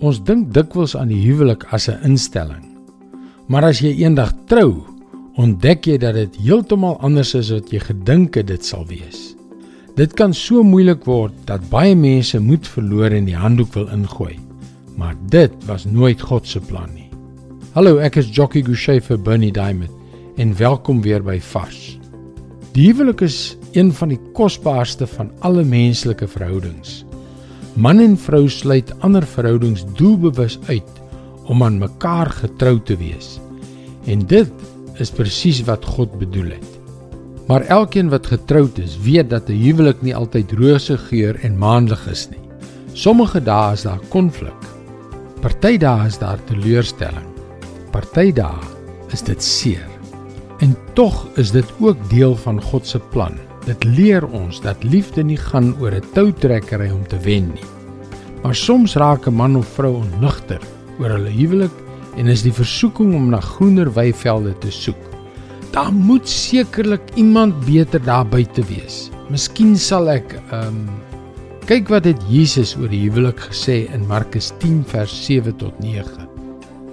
Ons dink dikwels aan die huwelik as 'n instelling. Maar as jy eendag trou, ontdek jy dat dit heeltemal anders is as wat jy gedink het dit sal wees. Dit kan so moeilik word dat baie mense moed verloor en die handdoek wil ingooi. Maar dit was nooit God se plan nie. Hallo, ek is Jockey Gouchee vir Bernie Diamond en welkom weer by Vars. Die huwelik is een van die kosbaarste van alle menslike verhoudings. Man en vrou sluit ander verhoudings doelbewus uit om aan mekaar getrou te wees. En dit is presies wat God bedoel het. Maar elkeen wat getroud is, weet dat 'n huwelik nie altyd rose geur en maanlig is nie. Sommige dae is daar konflik. Party dae is daar teleurstelling. Party dae is dit seer. En tog is dit ook deel van God se plan. Dit leer ons dat liefde nie gaan oor 'n toutrekkery om te wen nie. Maar soms raak 'n man of vrou onnugter oor hulle huwelik en is die versoeking om na groener weivelde te soek. Daar moet sekerlik iemand beter daar buite wees. Miskien sal ek ehm um, kyk wat het Jesus oor die huwelik gesê in Markus 10 vers 7 tot 9.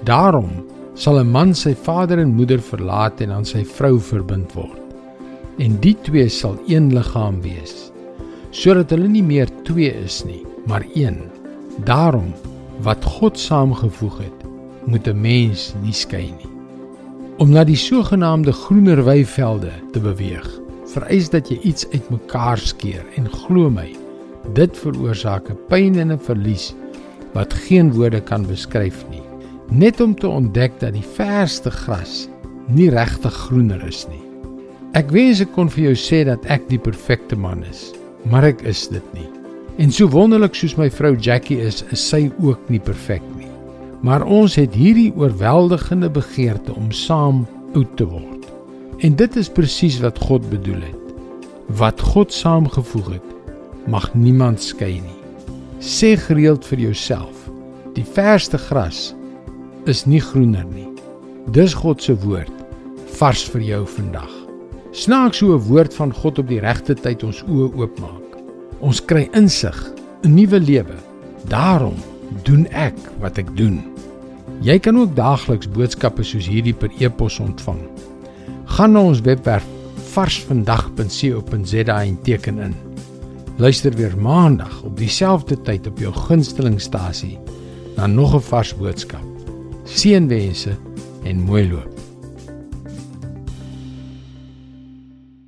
Daarom sal 'n man sy vader en moeder verlaat en aan sy vrou verbind word. En die twee sal een liggaam wees. Sodat hulle nie meer twee is nie, maar een. Daarom wat God saamgevoeg het, moet 'n mens nie skei nie. Om na die sogenaamde groener weivelde te beweeg, vereis dat jy iets uitmekaar skeer en glo my, dit veroorsaak 'n pyn en 'n verlies wat geen woorde kan beskryf nie. Net om te ontdek dat die verste gras nie regtig groener is nie. Ek wens ek kon vir jou sê dat ek die perfekte man is, maar ek is dit nie. En so wonderlik soos my vrou Jackie is, is sy ook nie perfek nie. Maar ons het hierdie oorweldigende begeerte om saam oud te word. En dit is presies wat God bedoel het. Wat God saamgevoeg het, mag niemand skei nie. Sê gereeld vir jouself: Die verste gras is nie groener nie. Dis God se woord vars vir jou vandag. Snaaks so 'n woord van God op die regte tyd ons oë oopmaak. Ons kry insig, 'n nuwe lewe. Daarom doen ek wat ek doen. Jy kan ook daagliks boodskappe soos hierdie per e-pos ontvang. Gaan na ons webwerf varsvandag.co.za en teken in. Luister weer maandag op dieselfde tyd op jou gunstelingstasie na nog 'n vars boodskap. Seënwense en mooi loop.